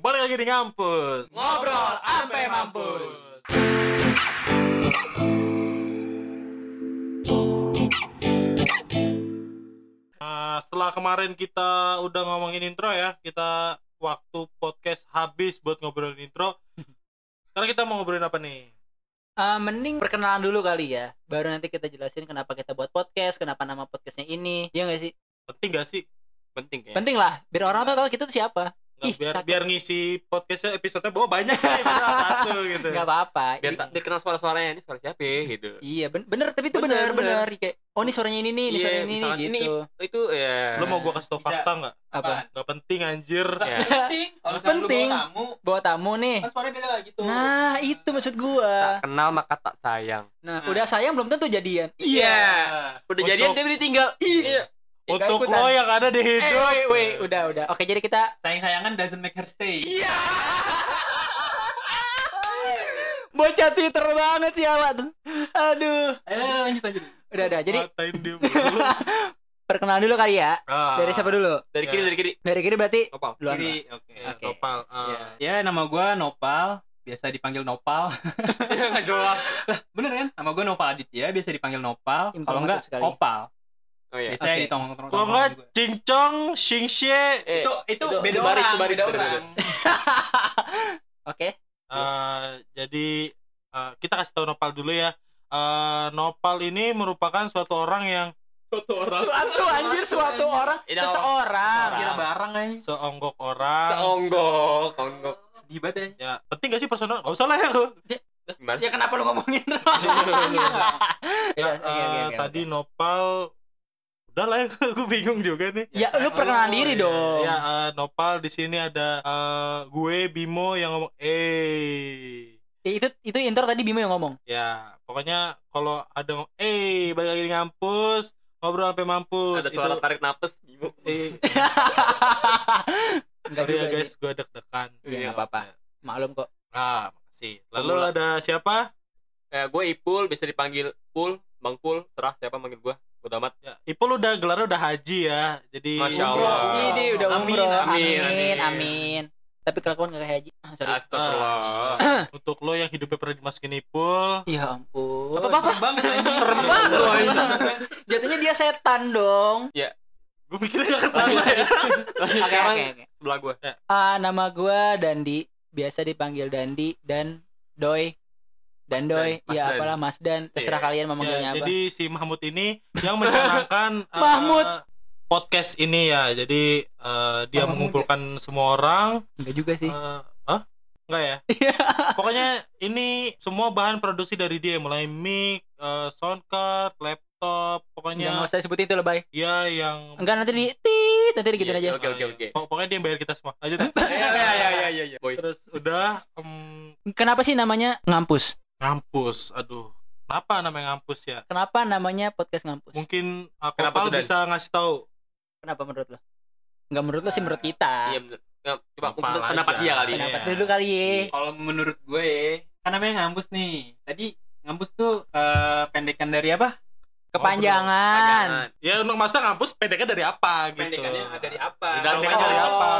balik lagi di ngampus. Ngobrol ampe mampus. Nah, setelah kemarin kita udah ngomongin intro ya, kita waktu podcast habis buat ngobrolin intro. Sekarang kita mau ngobrolin apa nih? Eh, mending perkenalan dulu kali ya. Baru nanti kita jelasin kenapa kita buat podcast, kenapa nama podcastnya ini. Iya gak sih? Penting gak sih? penting ya Penting lah, biar orang tuh tahu kita tuh siapa. Nggak, Ih, biar sakit. biar ngisi podcastnya episode bawa banyak satu gitu. Gak apa-apa. biar tak dikenal suara-suaranya ini suara siapa ya, gitu Iya, ben- bener, tapi itu Bener, bener, bener, Kayak, oh ini suaranya ini nih, ini Iya, suaranya ini nih, misalkan ini gitu. itu ya Lo mau gua kasih tau fakta nggak? Apa? Gak penting anjir. ya. penting kalau lu Penting. bawa tamu Bawa tamu nih. kan suaranya beda lah gitu Nah, itu maksud gua. tak kenal maka tak sayang Nah, Nah. udah sayang belum tentu jadian. iya udah Untuk- jadian dia ditinggal iya Untuk ikutan. lo yang ada di Eh, hidup. wait, wait, udah, udah. Oke, jadi kita sayang sayangan doesn't make her stay Iya. Bocah Twitter banget sih Awan. Aduh. ayo lanjut lanjut Udah, udah. Jadi perkenalan dulu kali ya. Ah, Dari siapa dulu? dari kiri dari kiri Dari kiri berarti duluan. kiri oke Ya, Oke. Topal. ah. ya ya nama gua Nopal biasa dipanggil Nopal nggak jawab bener kan nama gua Nopal Aditya biasa dipanggil Nopal kalau enggak sekali. Oh iya biasanya Oke. di tongkrong Kalau nggak cincong, xingxie. eh, itu itu itu- beda baris, orang baris, beda beda, orang Oke. Eh, jadi eh, kita kasih tahu Nopal dulu ya. Eh, Nopal ini merupakan suatu orang yang suatu orang Suatu anjir suatu orang, seseorang. kira barang aja seonggok orang. seonggok onggok sedih banget ya Ya, penting gak sih personal? Gak usah lah ya. gimana Ya kenapa lu ngomongin? Ya, oke, tadi Nopal udah lah ya, gue bingung juga nih. Ya lu perkenalan diri Ya, dong. Ya, eh, Nopal di sini ada eh, gue Bimo yang ngomong eh Ya, itu itu intro tadi Bimo yang ngomong. Ya, pokoknya kalau ada ngomong, eh balik lagi di ngampus, ngobrol sampai mampus. ada suara Itu- tarik napas Bimo. eh, sorry ya guys, gue deg-degan. Iya, enggak apa-apa. Maklum kok. Ah, makasih. Lalu Pemula. ada siapa? eh gue Ipul bisa dipanggil Pul Bang Pul terah siapa manggil gue udah amat Ya, Ipul udah gelarnya udah haji ya. Jadi Masya Umroh. Allah. Ini udah Amin, umroh. Amin, amin, amin, amin. Tapi kelakuan gak kayak haji. Ah, sorry. Astagfirullah untuk lo yang hidupnya pernah dimasukin Ipul, Ya ampun. apa apa banget anjing Serem banget lo, ini. Jatuhnya dia setan dong. gue mikirnya gak ke sana ya. Oke, oke, oke. sebelah gue Ah, nama gua Dandi, biasa dipanggil Dandi dan Doi. Dan Mas Doi, Dan, Mas ya Dan. apalah Mas Dan, terserah Iya. kalian mau manggilnya Ya, apa. jadi si Mahmud ini yang mencanangkan eh, Mahmud. podcast ini ya. Jadi eh, dia Oh, Mahmud mengumpulkan semua orang. Enggak juga sih. eh, Hah? Enggak ya? Pokoknya ini semua bahan produksi dari dia mulai mic, eh, sound card, laptop, Enggak pokoknya mau saya sebutin itu lebay. ya yang Enggak nanti di tit, nanti digituin Iya, aja. oke oke oke Pok- Pokoknya dia yang bayar kita semua. Lanjut. ya. iya iya iya iya iya boy Terus udah em, Kenapa sih namanya ngampus? Ngampus. Aduh. Kenapa namanya ngampus ya? Kenapa namanya podcast ngampus? Mungkin aku Kenapa tuh, Dan? bisa ngasih tahu. Kenapa menurut lo? Enggak menurut lo sih menurut kita. iya Nggak, coba Nopal menurut pendapat dia kali Iya. Pendapat dulu kali ya. kalau menurut gue ya, kan namanya ngampus nih tadi ngampus tuh eh, pendekan dari apa Kepanjangan. Ya untuk master ngampus pendeknya dari apa gitu. pendekannya dari apa Dari Pendekan dari apa?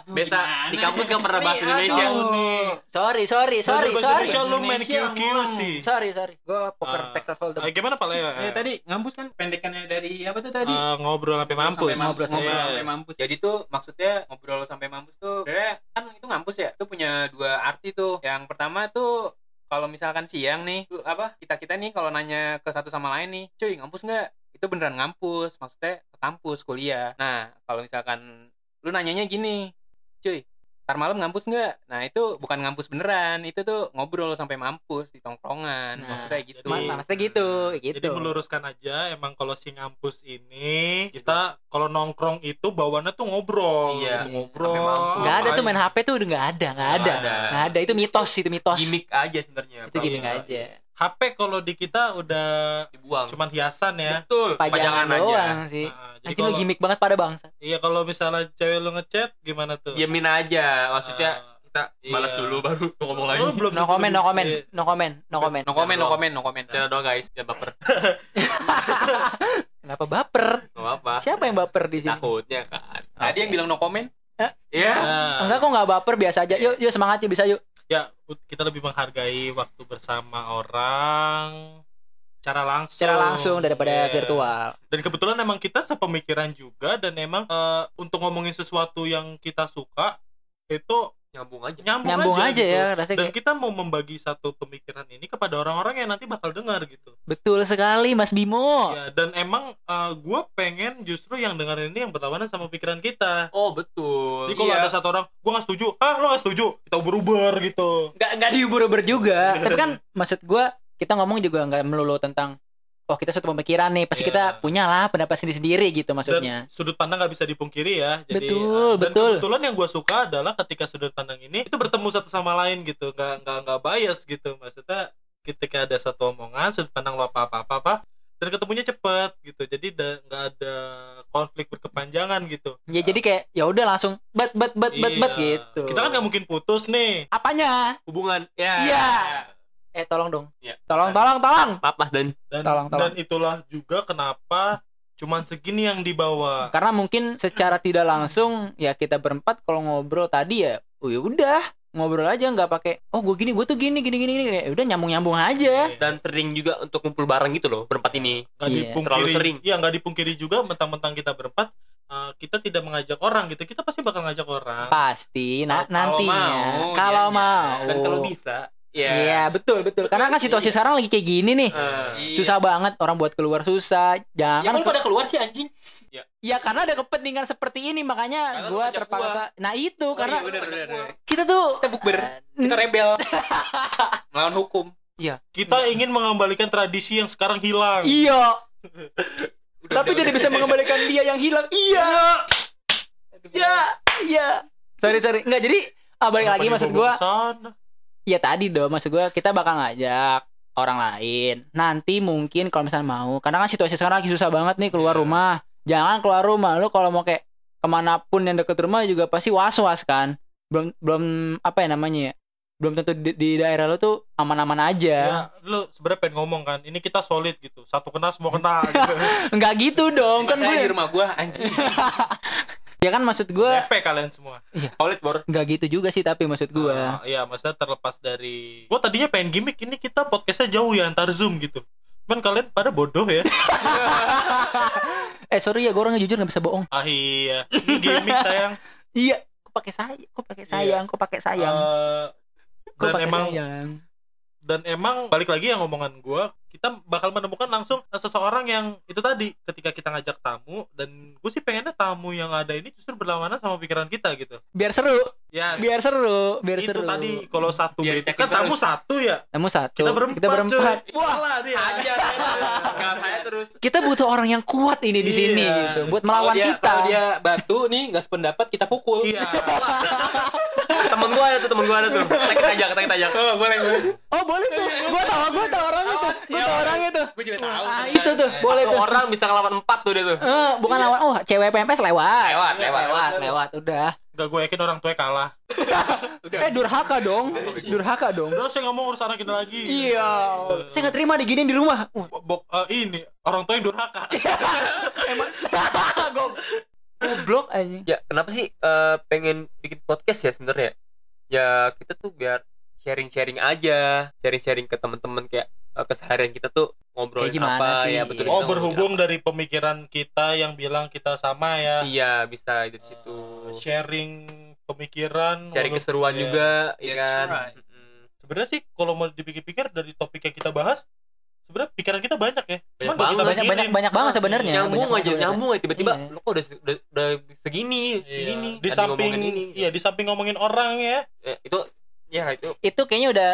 Aduh, Biasa di kampus nggak pernah bahasa Indonesia. Sorry, sorry, sorry, Bahasa sorry. Indonesia lu main QQ sih. Sorry, sorry. Gua poker Ah. Texas Hold'em. Eh, gimana Pak Leo? Ya, tadi ngampus kan pendekannya dari apa tuh tadi Eh, ngobrol sampai mampus. Sampai mampus, ngobrol Yes. sampai mampus. Jadi tuh maksudnya ngobrol sampai mampus tuh sebenarnya kan itu ngampus ya. Itu punya dua arti tuh. Yang pertama tuh kalau misalkan siang nih, apa kita kita nih kalau nanya ke satu sama lain nih, cuy ngampus nggak? Itu beneran ngampus, maksudnya ke kampus kuliah. Nah kalau misalkan lu nanyanya gini, cuy, ntar malam ngampus nggak? Nah itu bukan ngampus beneran, itu tuh ngobrol sampai mampus di tongkrongan, Nah, maksudnya gitu. Ma- maksudnya gitu, gitu. Jadi meluruskan aja emang kalau si ngampus ini kita kalau nongkrong itu bawaannya tuh ngobrol, Iya. gitu, ngobrol. Nggak ada tuh main HP tuh udah nggak ada, nggak ada. ada. Nggak ada, itu mitos, itu mitos. gimmick aja sebenarnya Itu gimmick Iya. aja. HP kalau di kita udah dibuang cuman hiasan ya. betul Pajangan doang sih. Nah, jadi Anjing lu gimmick banget pada bangsa. iya kalau misalnya cewek lu ngechat gimana tuh? diamin aja maksudnya Ah, kita balas iya. dulu baru ngomong lagi lu belum No comment, no comment, Iya. no comment, no comment. No comment, no comment, no comment. Cara doang guys, jangan baper. Kenapa baper? Gak apa-apa. Siapa yang baper di sini? Takutnya kan. Tadi yang bilang no comment, Iya. Nah, enggak kok nggak baper biasa aja. Yuk, yuk semangat yuk bisa yuk. Kita lebih menghargai waktu bersama orang secara langsung Secara langsung daripada Iya. virtual. dan kebetulan emang kita sepemikiran juga dan emang eh, untuk ngomongin sesuatu yang kita suka itu nyambung aja nyambung, Nyambung aja, gitu. ya rasanya dan kayak kita mau membagi satu pemikiran ini kepada orang-orang yang nanti bakal dengar gitu betul sekali Mas Bimo. ya dan emang gue pengen justru yang dengar ini yang berlawanan sama pikiran kita oh betul jadi kalau Iya. ada satu orang gue nggak setuju ah lo nggak setuju kita ubur-ubur gitu Nggak nggak diuber-uber juga. Tapi kan maksud gua kita ngomong juga nggak melulu tentang oh kita satu pemikiran nih, pasti Iya. kita punya lah pendapat sendiri-sendiri gitu dan maksudnya. sudut pandang nggak bisa dipungkiri ya jadi Betul, uh, dan betul. kebetulan yang gue suka adalah ketika sudut pandang ini itu bertemu satu sama lain gitu nggak nggak nggak bias gitu maksudnya ketika ada satu omongan sudut pandang lo apa apa apa apa dan ketemunya cepet gitu jadi nggak ada konflik berkepanjangan gitu Ya jadi kayak ya udah langsung bet bet bet bet bet Iya. gitu. kita kan nggak mungkin putus nih Apanya? hubungan ya Iya. Eh tolong dong. Iya. Tolong tolong tolong. maaf mas dan dan Tolong, tolong. dan itulah juga kenapa cuman segini yang dibawa Karena mungkin secara tidak langsung ya kita berempat kalau ngobrol tadi ya, oh ya udah ngobrol aja nggak pakai oh gue gini gue tuh gini gini gini gini kayak udah nyambung nyambung aja. dan sering juga untuk kumpul bareng gitu loh berempat ini nggak Iya. dipungkiri Terlalu sering. iya nggak dipungkiri juga mentang-mentang kita berempat uh, kita tidak mengajak orang gitu kita pasti bakal ngajak orang Pasti na- Kalau nantinya mau, kalau dianya. mau. dan kalau bisa ya Iya betul betul. Karena kan situasi sekarang lagi kayak gini nih. Eh, Susah banget orang buat keluar susah. Ya Jangan kalau pada keluar sih anjing. Ya karena ada kepentingan seperti ini makanya Karena lu gua terpaksa. Nah itu Oh, karena iya, bener, bener, bener. kita tuh Kita bukber, kita rebel. Melawan hukum. kita ingin mengembalikan tradisi yang sekarang hilang iya, Udah, tapi udah, tidak udah. bisa mengembalikan dia yang hilang. Iya. Iya, iya. Sorry sorry. Enggak jadi ah, balik Kenapa lagi maksud sana? Ya tadi dong maksud gua kita bakal ngajak orang lain. Nanti mungkin kalau misalnya mau karena kan situasi sekarang lagi susah banget nih keluar Iya. rumah. Jangan keluar rumah lu kalau mau kayak ke mana pun yang deket rumah juga pasti was-was kan. Belum belum apa ya namanya ya? Belum tentu di, di daerah lu tuh aman-aman aja. ya lu sebenarnya pengen ngomong kan ini kita solid gitu satu kena semua kena gitu Enggak gitu dong Kan kan saya di gue. rumah gua anjing. Ya kan maksud gua DP kalian semua. Solid bor. Enggak gitu juga sih tapi maksud gua. Ah, iya maksudnya terlepas dari gua tadinya pengen gimmick ini kita podcastnya jauh ya antar zoom gitu. Cuman kalian pada bodoh ya. Eh sorry ya gue orangnya jujur nggak bisa bohong. ah iya. Ini gimmick sayang. Iya, kok pakai sayang, kok pakai sayang, kok pakai sayang, Eh, kok pakai emang sayang. dan emang balik lagi yang ngomongan gua kita bakal menemukan langsung seseorang yang itu tadi ketika kita ngajak tamu dan gue sih pengennya tamu yang ada ini justru berlawanan sama pikiran kita gitu. Biar seru, ya biar seru, biar itu seru. tadi kalau satu Biar ditekin kan tamu satu ya? Kamu satu, kita berempat, kita berempat. cuy. Wah, dia. Aja nggak saya terus. Kita butuh orang yang kuat ini di sini Iya. gitu, buat melawan dia, kita. Kalau dia batu nih nggak sependapat kita pukul. iya. Temen gua ada tuh temen gua ada tuh. Kita ajak kita ajak Oh, boleh, boleh. Oh boleh tuh, gua tahu, gua tahu orang itu, iya, tahu boleh. orang itu. Gue juga tahu. Ah, itu tuh, Eh, boleh Satu tuh. orang bisa ngelawan empat tuh dia tuh Eh, bukan Iya. lawan, oh cewek PMPS lewat. Lewat, lewat. lewat, lewat, udah. Gak gue yakin orang tua kalah Udah. Eh durhaka dong, durhaka dong. udah saya ngomong urus anak kita lagi Iya, saya nggak terima diginiin di rumah. Wah, Bo- bo- eh, ini orang tua yang durhaka emang Gob- goblok aja. ya kenapa sih eh, pengen bikin podcast ya sebenarnya ya kita tuh biar sharing-sharing aja sharing-sharing ke teman-teman kayak eh, keseharian kita tuh ngobrolin Kayak gimana apa sih? ya betul Iya. oh berhubung dari pemikiran kita yang bilang kita sama ya iya bisa dari situ Eh, sharing pemikiran sharing menurut- keseruan ya. juga ya kan right. Sebenarnya sih kalau mau dipikir-pikir dari topik yang kita bahas sebenarnya pikiran kita banyak ya cuman Banyak banget. Banyak banyak banyak banget sebenarnya. nyambung Banyak aja nyambung aja tiba-tiba Iya. lo kok udah, udah, udah segini Iya. segini di samping ini iya di samping ngomongin orang ya Eh, itu ya itu Itu kayaknya udah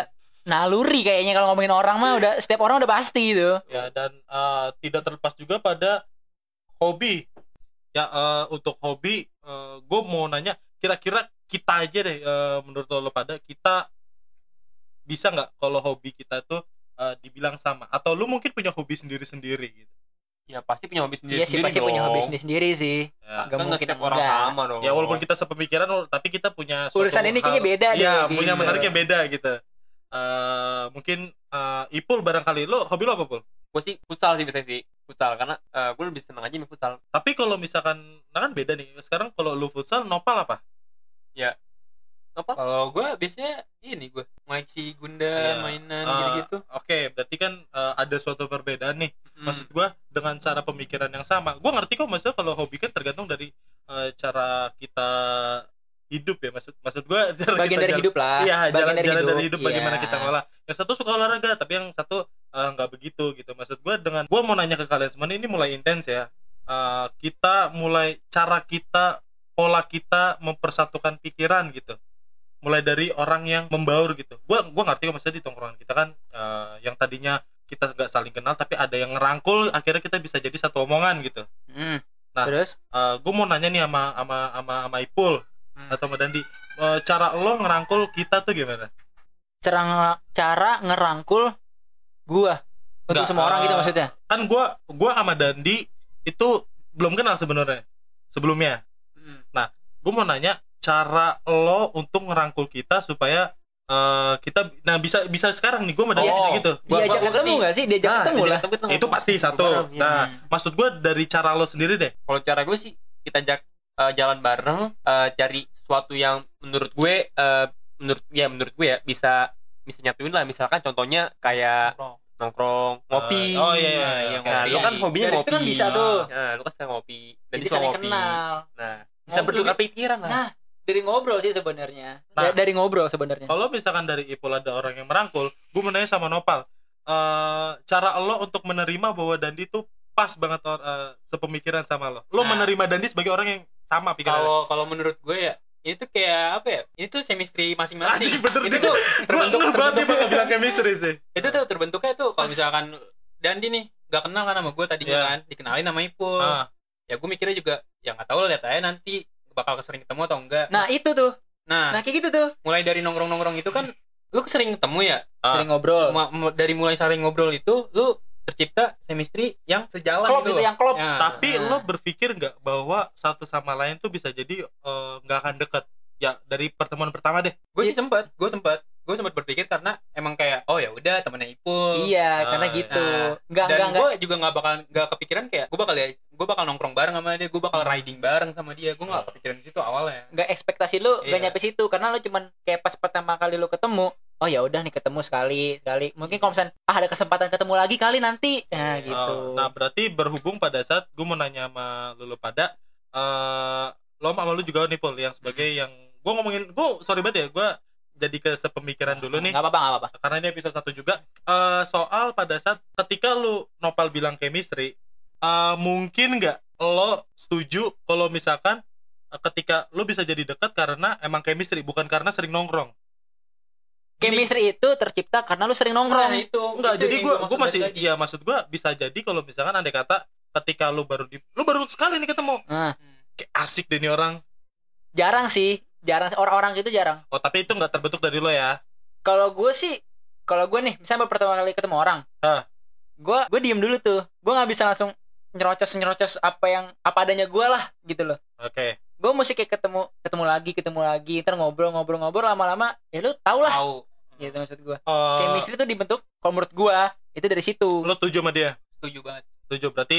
naluri kayaknya kalau ngomongin orang mah udah setiap orang udah pasti gitu. ya dan eh, tidak terlepas juga pada hobi. Ya eh, untuk hobi gue mau nanya kira-kira kita aja deh eh, menurut lo pada kita bisa nggak kalau hobi kita tuh eh, dibilang sama? Atau lu mungkin punya hobi sendiri-sendiri gitu ya pasti punya hobi sendiri Iya sih pasti punya hobi sendiri sih. ya, Gak kan nggak mungkin setiap orang enggak. sama dong ya walaupun kita sepemikiran tapi kita punya Urusan ini kayaknya beda deh, iya gitu. punya menarik yang beda gitu Eh, mungkin eh, Ipul barangkali lo hobi lo apa Pul? gue sih futsal sih biasanya sih futsal karena gue lebih seneng aja main futsal Tapi kalau misalkan, nah kan beda nih. Sekarang kalau lu futsal, nopal apa? Apa? Kalau gue biasanya ini gue ngoleksi Gundam, Iya. mainan Eh, gitu-gitu. Oke, berarti kan eh, ada suatu perbedaan nih. Hmm. Maksud gua dengan cara pemikiran yang sama. Gua ngerti kok maksudnya kalau hobi kan tergantung dari eh, cara kita hidup ya. Maksud maksud cara bagian kita dari jalan- hidup lah Iya, bagian jalan, dari jalan hidup, dari hidup bagaimana Iya. kita ngolah. Yang satu suka olahraga, tapi yang satu nggak begitu gitu. Maksud gua dengan gua mau nanya ke kalian semua nih, ini mulai intens ya. Eh, kita mulai cara kita pola kita mempersatukan pikiran gitu. Mulai dari orang yang membaur gitu. Gua gua ngerti kok maksudnya di tongkrongan kita kan eh, yang tadinya kita nggak saling kenal tapi ada yang ngerangkul akhirnya kita bisa jadi satu omongan gitu. Hmm. Nah. terus gue mau nanya nih sama sama sama sama Ipul Hmm. atau sama Dandi, Eh, cara lo ngerangkul kita tuh gimana? cara cara ngerangkul gua untuk Nggak, semua orang gitu eh, maksudnya kan gua gua sama Dandi itu belum kenal sebenarnya sebelumnya Hmm. gue mau nanya cara lo untuk ngerangkul kita supaya eh, kita nah bisa bisa sekarang nih gue Dandi Oh. bisa gitu. Gua- diajak gua ketemu nggak sih? Diajak Nah, ketemu diajak lah. Ketemu. Itu pasti satu. bareng, nah Hmm. maksud gue dari cara lo sendiri deh. Kalau cara gue sih kita ajak eh, jalan bareng eh, cari sesuatu yang menurut gue eh, menurut ya menurut gue ya bisa bisa nyatuin lah. Misalkan contohnya kayak Nongkrong. nongkrong ngopi. Eh, oh iya iya, Nah, iya, nah ngopi. lu kan hobinya Dari ngopi kan bisa tuh. nah lu kan suka ngopi. Dan saling ngopi kenal. Nah bisa bertukar pikiran lah. Nah, dari ngobrol sih sebenarnya Nah. Da- dari ngobrol sebenarnya kalau misalkan dari Ipul ada orang yang merangkul gue mau nanya sama Nopal eh, cara lo untuk menerima bahwa Dandi tuh pas banget eh, sepemikiran sama lo lo Nah. menerima Dandi sebagai orang yang sama pikirannya Kalau kalau menurut gue ya itu kayak apa ya? Itu chemistry masing-masing. Anjing, bener itu tuh terbentuk banget terbentuk bilang chemistry sih itu tuh terbentuknya tuh kalau misalkan Dandi nih gak kenal kan sama gue tadinya Iya. kan dikenalin sama Ipul Ah, ya gue mikirnya juga ya nggak tahu lihat aja nanti bakal sering ketemu atau enggak? Nah itu tuh. Nah nah kayak gitu tuh. mulai dari nongkrong nongkrong itu kan lu sering ketemu ya? Ah. sering ngobrol. Dari mulai sering ngobrol itu lu tercipta chemistry yang sejalan klop gitu gitu yang klop. Ya. tapi Nah. lo berpikir nggak bahwa satu sama lain tuh bisa jadi eh, nggak akan deket? Ya dari pertemuan pertama deh. Gue sih sempet gue sempet gue sempet berpikir karena emang kayak oh ya udah temennya Ipul iya Ah, karena gitu. nggak dan nggak nggak gue juga nggak bakal nggak kepikiran kayak gue bakal ya gue bakal nongkrong bareng sama dia gue bakal riding bareng sama dia. Gue nggak kepikiran di situ awalnya. Nggak ekspektasi lu nggak Iya. nyampe situ. Karena lu cuman kayak pas pertama kali lu ketemu oh ya udah nih ketemu sekali sekali. Mungkin kalau misalnya ah ada kesempatan ketemu lagi kali nanti. Nah gitu. Oh, nah berarti berhubung pada saat gue mau nanya sama lu pada eh lo sama lu juga nih Pol yang sebagai yang gue ngomongin gue sorry banget ya gue jadi ke sepemikiran dulu nih. Nggak apa-apa apa-apa. Karena ini episode satu juga. Eh soal pada saat ketika lu Nopal bilang chemistry eh mungkin nggak lo setuju kalau misalkan eh, ketika lu bisa jadi dekat karena emang chemistry bukan karena sering nongkrong? Chemistry itu tercipta karena lu sering nongkrong. Nah, itu. Enggak itu jadi gua gue maksud masih dari tadi. ya maksud gue bisa jadi kalau misalkan andai kata ketika lu baru di lu baru sekali nih ketemu. Nah. Kayak asik deh nih orang. Jarang sih jarang orang-orang gitu jarang. Oh tapi itu nggak terbentuk dari lo ya? Kalau gue sih kalau gue nih misalnya baru pertama kali ketemu orang Hah. gue gue diem dulu tuh. Gue nggak bisa langsung nyerocos nyerocos apa yang apa adanya gue lah gitu loh. Oke. Gue mesti kayak ketemu ketemu lagi ketemu lagi ntar ngobrol ngobrol ngobrol lama-lama ya lu tau lah. Tahu gitu maksud gue Eh, chemistry tuh dibentuk kalau menurut gue itu dari situ. Lo setuju sama dia? Setuju banget. Setuju. Berarti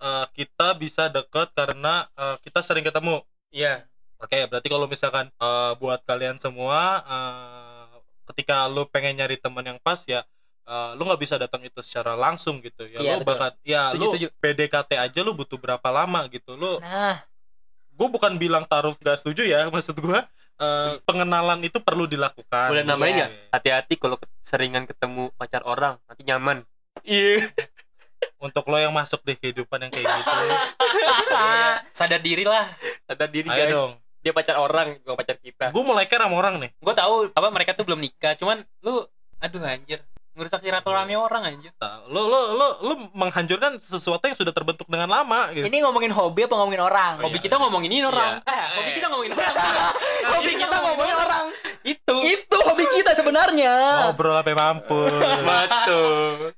eh, kita bisa deket karena eh, kita sering ketemu? Iya Oke, berarti kalau misalkan eh, buat kalian semua eh, ketika lu pengen nyari teman yang pas ya eh, lu nggak bisa datang itu secara langsung gitu ya. Iya, lu betul. bahkan ya Setuju, lu setuju. PDKT aja lu butuh berapa lama gitu. Lu nah gue bukan bilang taruh gak setuju ya, maksud gua eh, pengenalan itu perlu dilakukan. boleh nambahin Iya. nggak hati-hati kalau seringan ketemu pacar orang nanti nyaman iya Untuk lo yang masuk di kehidupan yang kayak gitu, Iya. sadar diri lah sadar diri ayo guys dong. Dia pacar orang bukan pacar kita. Gue mulai care sama orang nih. gue tahu apa mereka tuh belum nikah. Cuman lu aduh anjir. Ngerusak silaturahmi orang anjir. Lo lo lo lo menghancurkan sesuatu yang sudah terbentuk dengan lama gitu. ini ngomongin hobi apa ngomongin orang? Oh, hobi iya. kita ngomongin ini orang. Iya. eh hobi kita ngomongin orang. Hobi kita ngomongin orang. Itu. Itu hobi kita sebenarnya. Ngobrol sampai mampus. betul.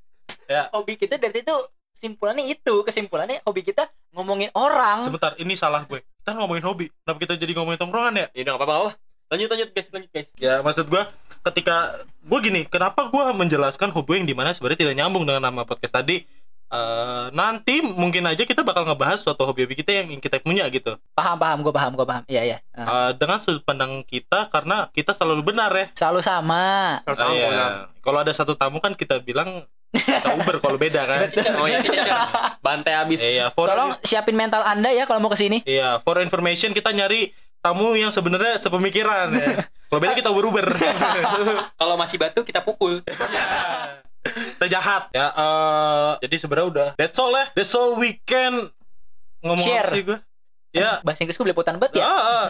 Hobi kita dari itu kesimpulannya itu. Kesimpulannya hobi kita ngomongin orang. Sebentar, ini salah gue. Kita ngomongin hobi. Kenapa kita jadi ngomongin tongkrongan ya? ya udah nggak apa-apa lanjut lanjut guys lanjut guys Ya, maksud gue ketika gue gini, kenapa gue menjelaskan hobi yang di mana sebenarnya tidak nyambung dengan nama podcast tadi? Eh, nanti mungkin aja kita bakal ngebahas suatu hobi-hobi kita yang ingin kita punya gitu. Paham paham gue paham gue paham. Iya iya. Eh, Eh, dengan sudut pandang kita karena kita selalu benar ya. Selalu sama. Sama-sama Iya. pulang. Kalau ada satu tamu kan kita bilang kita Uber kalau beda kan. Oh ya, cecer. Bantai habis. Iya, for Tolong siapin mental anda ya kalau mau ke sini. iya, for information kita nyari tamu yang sebenarnya sepemikiran ya. Kalau beda kita Uber-Uber. Kalau masih batu kita pukul. Jahat ya. eh, jadi sebenarnya udah that's all ya. That's all we can ngomong Share. apa sih gue? Ya. Bahasa Inggris gue belepotan banget ya. Ah, ah.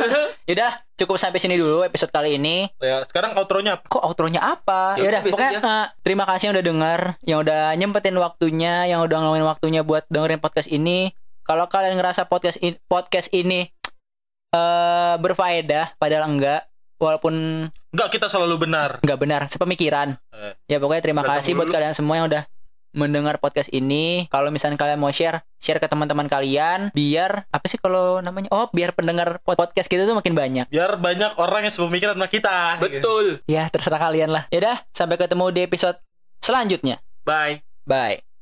Yaudah, cukup sampai sini dulu episode kali ini. ya, sekarang outro-nya apa? Kok outronya apa? Ya Ya udah, pokoknya biasa eh, terima kasih yang udah denger, yang udah nyempetin waktunya, yang udah ngeluangin waktunya buat dengerin podcast ini. Kalau kalian ngerasa podcast in- podcast ini eh berfaedah, padahal enggak, walaupun Enggak, kita selalu benar. nggak benar sepemikiran. Eh. Ya pokoknya terima kasih buat dulu. kalian semua yang udah mendengar podcast ini. Kalau misalnya kalian mau share, share ke teman-teman kalian biar apa sih kalau namanya? Oh, biar pendengar pod- podcast kita tuh makin banyak. Biar banyak orang yang sepemikiran sama kita. Betul. Ya, terserah kalian lah. Yaudah, sampai ketemu di episode selanjutnya. Bye. Bye.